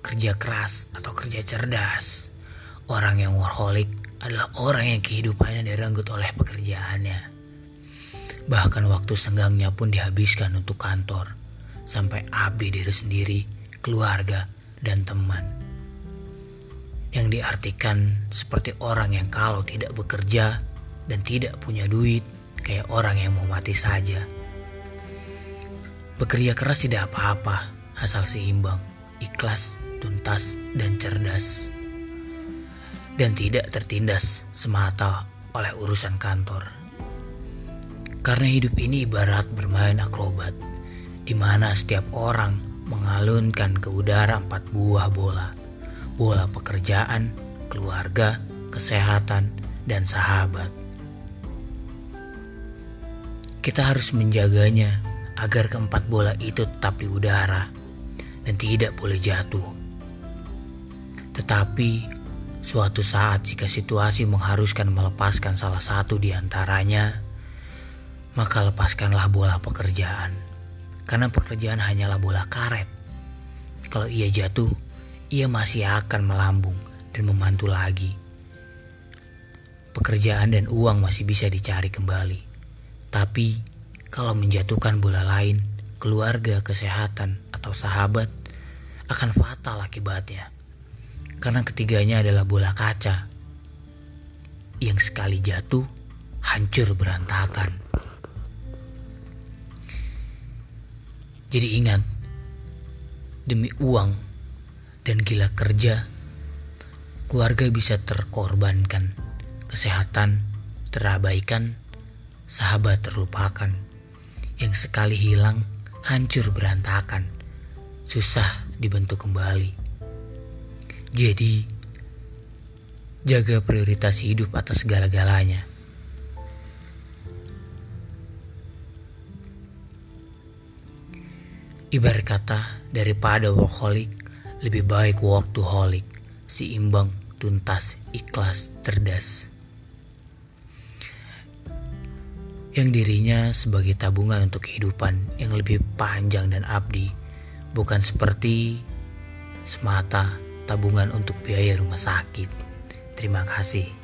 kerja keras atau kerja cerdas. Orang yang workaholic adalah orang yang kehidupannya direnggut oleh pekerjaannya. Bahkan waktu senggangnya pun dihabiskan untuk kantor, sampai abdi diri sendiri, keluarga, dan teman. Yang diartikan seperti orang yang kalau tidak bekerja dan tidak punya duit, kayak orang yang mau mati saja. Bekerja keras tidak apa-apa, asal seimbang, ikhlas, tuntas, dan cerdas. Dan tidak tertindas semata oleh urusan kantor. Karena hidup ini ibarat bermain akrobat, di mana setiap orang mengalunkan ke udara empat buah bola. Bola pekerjaan, keluarga, kesehatan, dan sahabat. Kita harus menjaganya agar keempat bola itu tetap di udara dan tidak boleh jatuh. Tetapi suatu saat jika situasi mengharuskan melepaskan salah satu di antaranya, maka lepaskanlah bola pekerjaan. Karena pekerjaan hanyalah bola karet. Kalau ia jatuh, ia masih akan melambung dan memantul lagi. Pekerjaan dan uang masih bisa dicari kembali. Tapi kalau menjatuhkan bola lain, keluarga, kesehatan, atau sahabat, akan fatal akibatnya. Karena ketiganya adalah bola kaca yang sekali jatuh hancur berantakan. Jadi ingat, demi uang dan gila kerja, keluarga bisa terkorbankan, kesehatan terabaikan, sahabat terlupakan yang sekali hilang hancur berantakan, susah dibentuk kembali. Jadi, jaga prioritas hidup atas segala-galanya. Ibarat kata, daripada workaholic, lebih baik work to holic, seimbang, tuntas, ikhlas, cerdas. yang dirinya sebagai tabungan untuk kehidupan yang lebih panjang dan abdi, bukan seperti semata tabungan untuk biaya rumah sakit. Terima kasih.